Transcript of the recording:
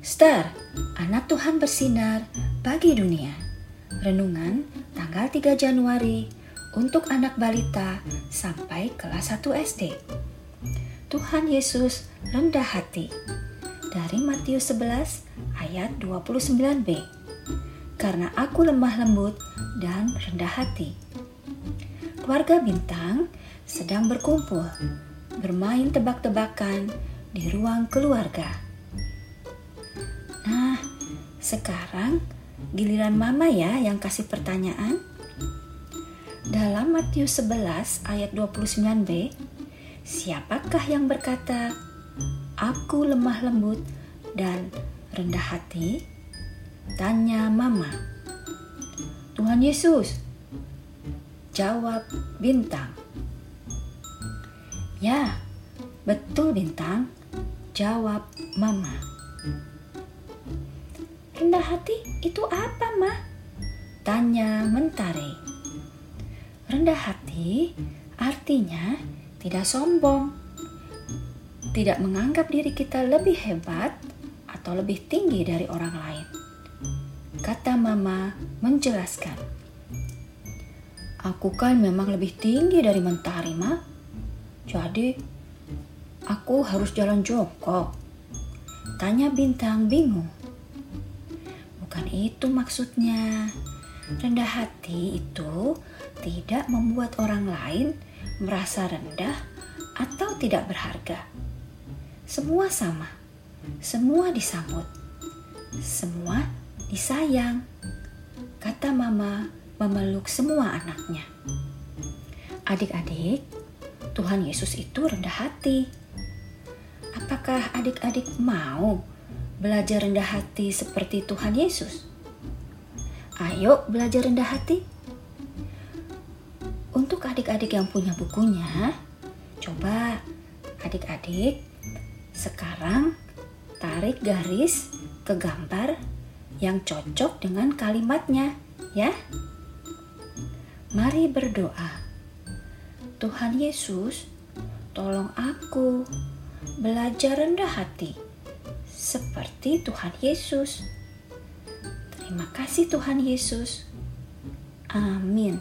Star, anak Tuhan bersinar bagi dunia. Renungan tanggal 3 Januari untuk anak balita sampai kelas 1 SD. Tuhan Yesus rendah hati. Dari Matius 11 ayat 29b. Karena aku lemah lembut dan rendah hati. Keluarga Bintang sedang berkumpul, bermain tebak-tebakan di ruang keluarga. Nah, sekarang giliran mama ya yang kasih pertanyaan. Dalam Matius 11 ayat 29b, siapakah yang berkata, Aku lemah lembut dan rendah hati? Tanya mama. Tuhan Yesus. Jawab bintang. Ya, betul bintang. Jawab mama. Rendah hati itu apa, Ma? Tanya Mentari. Rendah hati artinya tidak sombong, tidak menganggap diri kita lebih hebat atau lebih tinggi dari orang lain. Kata Mama menjelaskan. Aku kan memang lebih tinggi dari Mentari, Ma. Jadi, aku harus jalan jongkok. Tanya Bintang bingung. Bukan itu maksudnya. Rendah hati itu tidak membuat orang lain merasa rendah atau tidak berharga. Semua sama, semua disambut, semua disayang. Kata Mama memeluk semua anaknya. Adik-adik, Tuhan Yesus itu rendah hati. Apakah adik-adik mau belajar rendah hati seperti Tuhan Yesus? Ayo belajar rendah hati. Untuk adik-adik yang punya bukunya, coba adik-adik sekarang tarik garis ke gambar yang cocok dengan kalimatnya, ya. Mari berdoa. Tuhan Yesus, tolong aku belajar rendah hati seperti Tuhan Yesus. Terima kasih Tuhan Yesus. Amin.